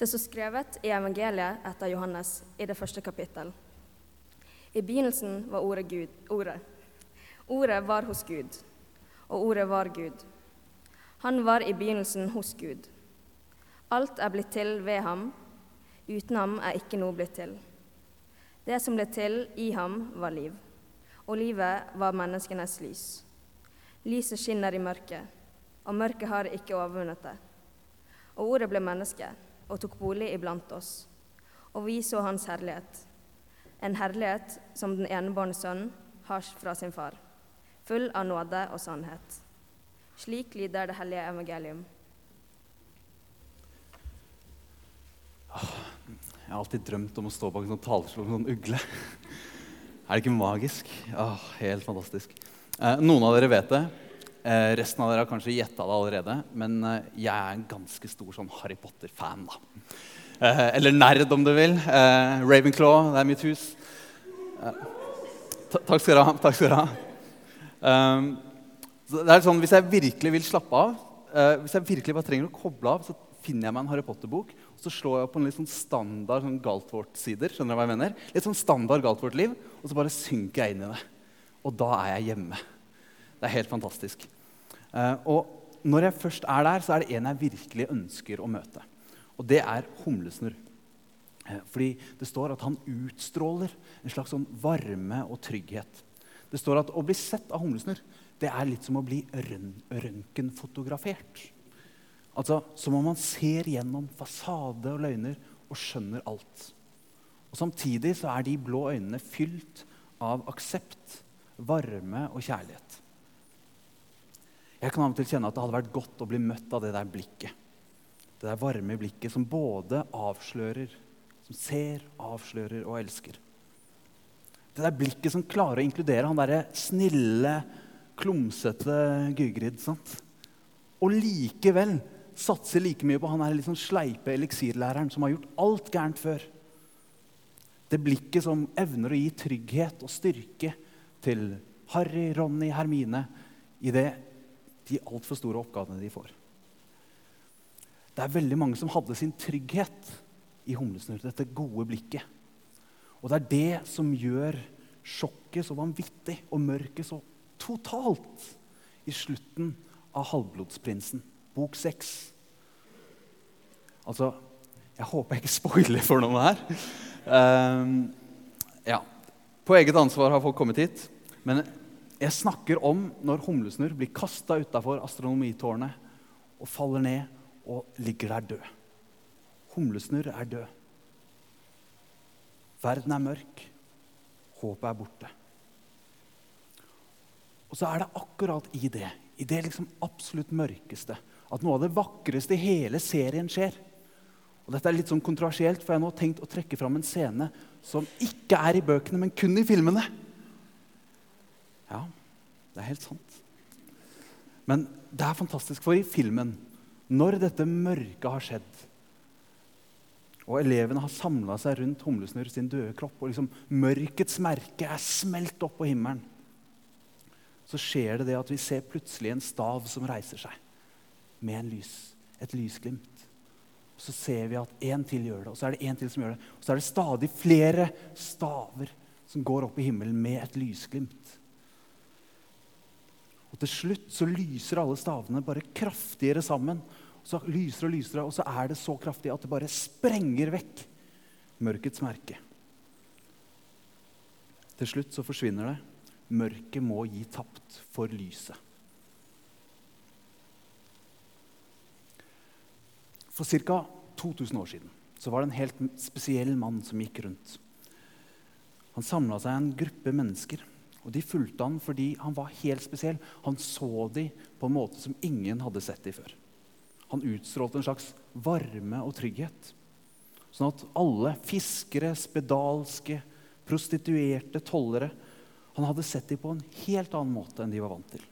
Det står skrevet i evangeliet etter Johannes i det første kapittel. I begynnelsen var ordet Gud. Ordet. Ordet var hos Gud, og ordet var Gud. Han var i begynnelsen hos Gud. Alt er blitt til ved ham. Uten ham er ikke noe blitt til. Det som ble til i ham, var liv, og livet var menneskenes lys. Lyset skinner i mørket, og mørket har ikke overvunnet det. Og ordet ble menneske og tok bolig iblant oss, og vi så hans herlighet. En herlighet som den enebårne sønnen har fra sin far, full av nåde og sannhet. Slik lyder det hellige evangelium. Jeg har alltid drømt om å stå bak en sånn talerstol med sånn ugle. Er det ikke magisk? Åh, helt fantastisk. Eh, noen av dere vet det. Eh, resten av dere har kanskje gjetta det allerede. Men eh, jeg er en ganske stor sånn Harry Potter-fan. da. Eh, eller nerd, om du vil. Eh, Ravenclaw, det er mitt hus. Eh, takk skal dere ha. Takk skal dere ha. Um, det er sånn, Hvis jeg virkelig vil slappe av, eh, hvis jeg virkelig bare trenger å koble av, så finner jeg meg en Harry Potter-bok så slår jeg opp på en litt sånn standard sånn Galtvort-sider. skjønner du hva jeg mener? Litt sånn standard Galtvort-liv, og så bare synker jeg inn i det. Og da er jeg hjemme. Det er helt fantastisk. Eh, og når jeg først er der, så er det en jeg virkelig ønsker å møte. Og det er humlesnurr. Eh, Fordi det står at han utstråler en slags sånn varme og trygghet. Det står at å bli sett av humlesnurr det er litt som å bli røn røntgenfotografert. Altså som om man ser gjennom fasade og løgner og skjønner alt. Og Samtidig så er de blå øynene fylt av aksept, varme og kjærlighet. Jeg kan av og til kjenne at det hadde vært godt å bli møtt av det der blikket. Det der varme blikket som både avslører, som ser, avslører og elsker. Det der blikket som klarer å inkludere han derre snille, klumsete Gygrid. sant? Og likevel satser like mye på han her litt sånn sleipe eliksirlæreren som har gjort alt gærent før. Det blikket som evner å gi trygghet og styrke til Harry, Ronny, Hermine i det, de altfor store oppgavene de får. Det er veldig mange som hadde sin trygghet i humlesnurr, dette gode blikket. Og det er det som gjør sjokket så vanvittig og mørket så totalt i slutten av 'Halvblodsprinsen', bok seks. Altså, jeg håper jeg ikke spoiler for noen her. Um, ja. På eget ansvar har folk kommet hit. Men jeg snakker om når humlesnurr blir kasta utafor astronomitårnet og faller ned og ligger der død. Humlesnurr er død. Verden er mørk. Håpet er borte. Og så er det akkurat i det, i det liksom absolutt mørkeste, at noe av det vakreste i hele serien skjer. Og dette er litt sånn kontroversielt, for jeg har tenkt å trekke fram en scene som ikke er i bøkene, men kun i filmene. Ja, det er helt sant. Men det er fantastisk, for i filmen, når dette mørket har skjedd, og elevene har samla seg rundt Humlesnurr sin døde kropp, og liksom mørkets merke er smelt opp på himmelen, så skjer det det at vi ser plutselig en stav som reiser seg med en lys, et lysglimt. Og så ser vi at en til gjør det, og så er det en til som gjør det. Og så er det stadig flere staver som går opp i himmelen med et lysglimt. Og til slutt så lyser alle stavene bare kraftigere sammen. Så lyser og lyser og så er det så kraftig at det bare sprenger vekk mørkets merke. Til slutt så forsvinner det. Mørket må gi tapt for lyset. For ca. 2000 år siden så var det en helt spesiell mann som gikk rundt. Han samla seg en gruppe mennesker, og de fulgte han fordi han var helt spesiell. Han så dem på en måte som ingen hadde sett dem før. Han utstrålte en slags varme og trygghet. Sånn at alle fiskere, spedalske, prostituerte, tollere Han hadde sett dem på en helt annen måte enn de var vant til.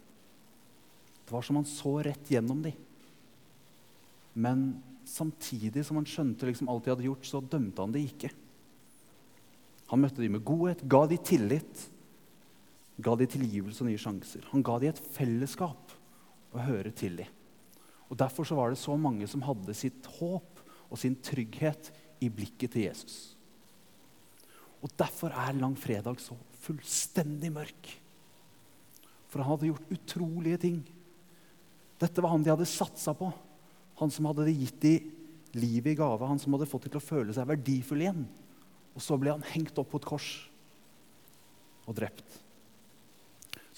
Det var som han så rett gjennom dem. Men samtidig som han skjønte liksom alt de hadde gjort, så dømte han de ikke. Han møtte dem med godhet, ga de tillit, ga de tilgivelse og nye sjanser. Han ga de et fellesskap å høre til i. Og Derfor så var det så mange som hadde sitt håp og sin trygghet i blikket til Jesus. Og Derfor er langfredag så fullstendig mørk. For han hadde gjort utrolige ting. Dette var han de hadde satsa på. Han som hadde gitt dem livet i gave. Han som hadde fått dem til å føle seg verdifulle igjen. Og så ble han hengt opp på et kors og drept.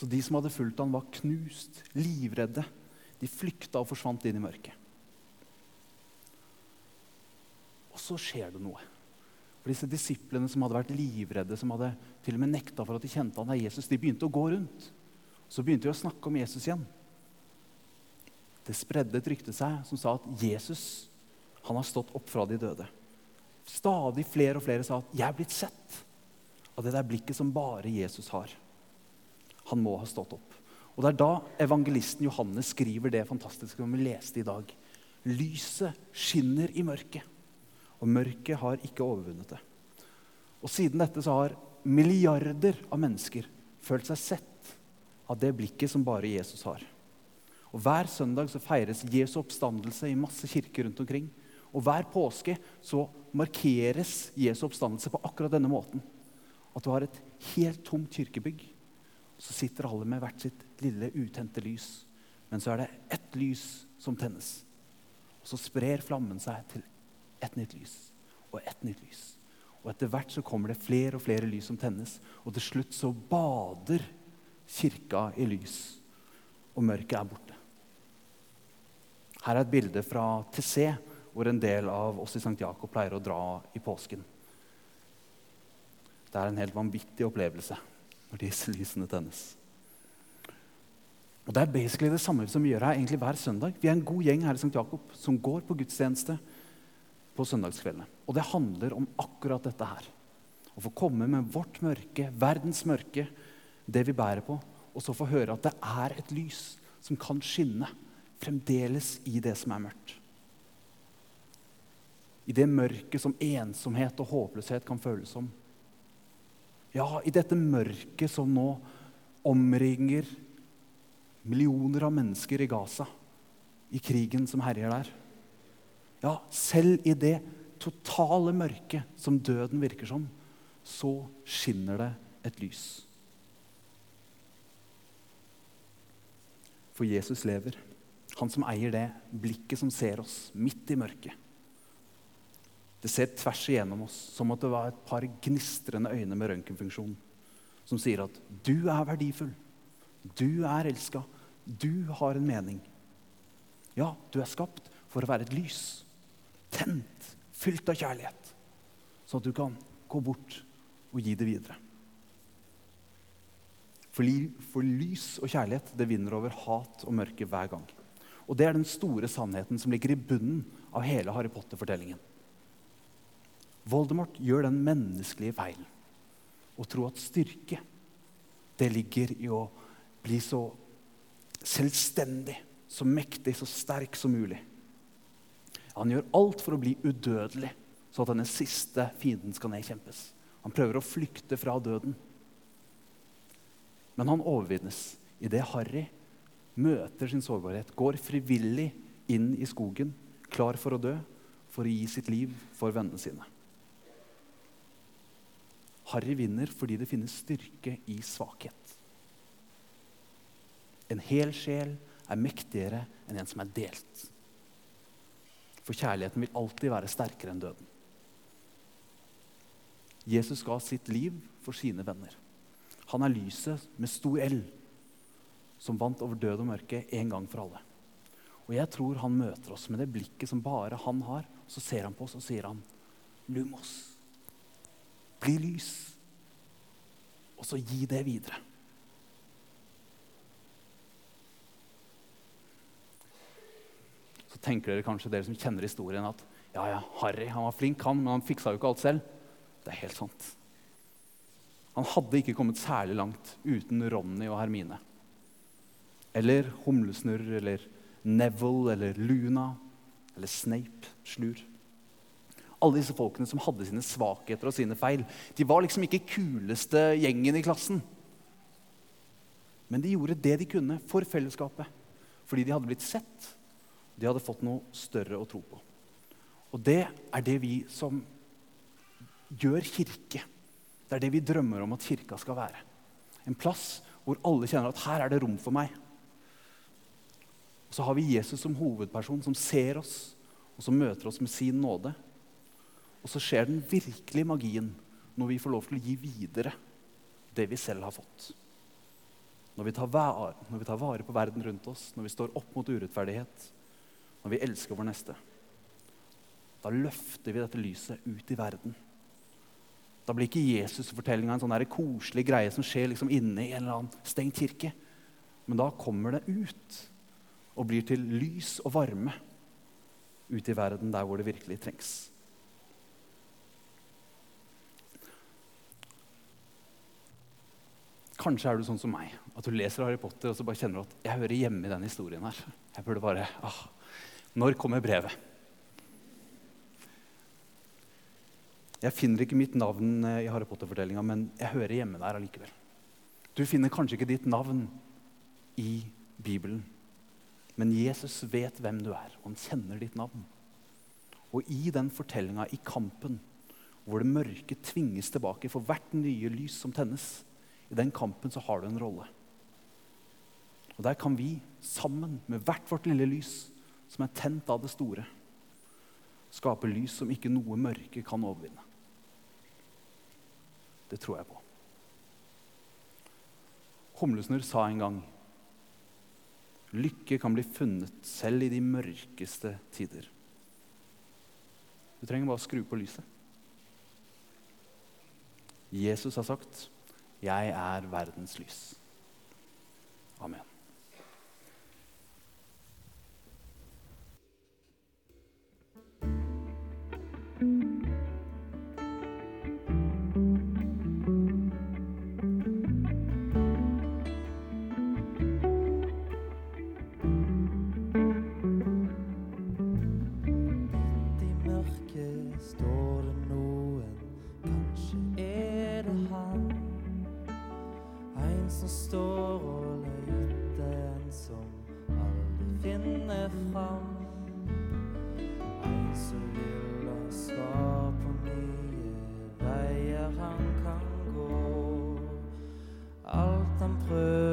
Så de som hadde fulgt ham, var knust, livredde. De flykta og forsvant inn i mørket. Og så skjer det noe. For disse disiplene som hadde vært livredde, som hadde til og med nekta for at de kjente han av Jesus, de begynte å gå rundt. Så begynte de å snakke om Jesus igjen. Det spredde et rykte seg som sa at Jesus han har stått opp fra de døde. Stadig flere og flere sa at 'jeg er blitt sett' av det der blikket som bare Jesus har. Han må ha stått opp. Og Det er da evangelisten Johannes skriver det fantastiske som vi leste i dag. Lyset skinner i mørket og mørket har ikke overvunnet det. Og Siden dette så har milliarder av mennesker følt seg sett av det blikket som bare Jesus har. Og Hver søndag så feires Jesu oppstandelse i masse kirker rundt omkring. Og hver påske så markeres Jesu oppstandelse på akkurat denne måten. At du har et helt tomt kirkebygg. Så sitter alle med hvert sitt lille utente lys. Men så er det ett lys som tennes. Og så sprer flammen seg til et nytt lys og et nytt lys. Og etter hvert så kommer det flere og flere lys som tennes. Og til slutt så bader kirka i lys, og mørket er borte. Her er et bilde fra Tessé, hvor en del av oss i St. Jakob pleier å dra i påsken. Det er en helt vanvittig opplevelse når disse lysene tennes. Og Det er basically det samme som vi gjør her egentlig hver søndag. Vi er en god gjeng her i St. Jakob som går på gudstjeneste på søndagskveldene. Og det handler om akkurat dette her. Å få komme med vårt mørke, verdens mørke, det vi bærer på, og så få høre at det er et lys som kan skinne fremdeles i det som er mørkt. I det mørket som ensomhet og håpløshet kan føles som. Ja, i dette mørket som nå omringer millioner av mennesker i Gaza, i krigen som herjer der. Ja, selv i det totale mørket som døden virker som, så skinner det et lys. For Jesus lever. Han som eier det blikket som ser oss midt i mørket. Det ser tvers igjennom oss, som at det var et par gnistrende øyne med røntgenfunksjon, som sier at 'du er verdifull', 'du er elska', 'du har en mening'. Ja, du er skapt for å være et lys tent, fylt av kjærlighet, sånn at du kan gå bort og gi det videre. For, for lys og kjærlighet det vinner over hat og mørke hver gang. Og Det er den store sannheten som ligger i bunnen av hele Harry Potter-fortellingen. Voldemort gjør den menneskelige feilen å tro at styrke det ligger i å bli så selvstendig, så mektig, så sterk som mulig. Han gjør alt for å bli udødelig, så at denne siste fienden skal nedkjempes. Han prøver å flykte fra døden. Men han overvinnes idet Harry møter sin sårbarhet, går frivillig inn i skogen, klar for å dø, for å gi sitt liv for vennene sine. Harry vinner fordi det finnes styrke i svakhet. En hel sjel er mektigere enn en som er delt. For kjærligheten vil alltid være sterkere enn døden. Jesus ga sitt liv for sine venner. Han er lyset med stor L som vant over død og mørke en gang for alle. Og jeg tror han møter oss med det blikket som bare han har. Så ser han på oss og sier han, 'Lumos, bli lys.' Og så gi det videre. Så tenker dere kanskje, dere som kjenner historien, at ja, ja, Harry han var flink, han, men han fiksa jo ikke alt selv. Det er helt sant. Han hadde ikke kommet særlig langt uten Ronny og Hermine. Eller Humlesnurr eller Neville eller Luna eller Snape, Slur. Alle disse folkene som hadde sine svakheter og sine feil. De var liksom ikke kuleste gjengen i klassen. Men de gjorde det de kunne for fellesskapet. Fordi de hadde blitt sett de hadde fått noe større å tro på. Og det er det vi som gjør kirke. Det er det vi drømmer om at kirka skal være. En plass hvor alle kjenner at her er det rom for meg. Og så har vi Jesus som hovedperson, som ser oss, og som møter oss med sin nåde. Og så skjer den virkelige magien når vi får lov til å gi videre det vi selv har fått. Når vi, vare, når vi tar vare på verden rundt oss, når vi står opp mot urettferdighet, når vi elsker vår neste. Da løfter vi dette lyset ut i verden. Da blir ikke Jesus-fortellinga en sånn koselig greie som skjer liksom inne i en eller annen stengt kirke. Men da kommer det ut og blir til lys og varme ut i verden der hvor det virkelig trengs. Kanskje er du sånn som meg, at du leser Harry Potter og så bare kjenner at jeg hører hjemme i den historien her. Jeg burde bare, ah, Når kommer brevet? Jeg finner ikke mitt navn eh, i Harry Potter-fortellinga, men jeg hører hjemme der allikevel. Du finner kanskje ikke ditt navn i Bibelen, men Jesus vet hvem du er, og han kjenner ditt navn. Og i den fortellinga, i kampen, hvor det mørke tvinges tilbake for hvert nye lys som tennes, i den kampen så har du en rolle. Og Der kan vi, sammen med hvert vårt lille lys, som er tent av det store, skape lys som ikke noe mørke kan overvinne. Det tror jeg på. Humlesnurr sa en gang lykke kan bli funnet selv i de mørkeste tider. Du trenger bare å skru på lyset. Jesus har sagt 'Jeg er verdens lys'. Amen. som står og leter, en som aldri finner fram. En som vil ha svar på nye veier han kan gå. Alt han prøver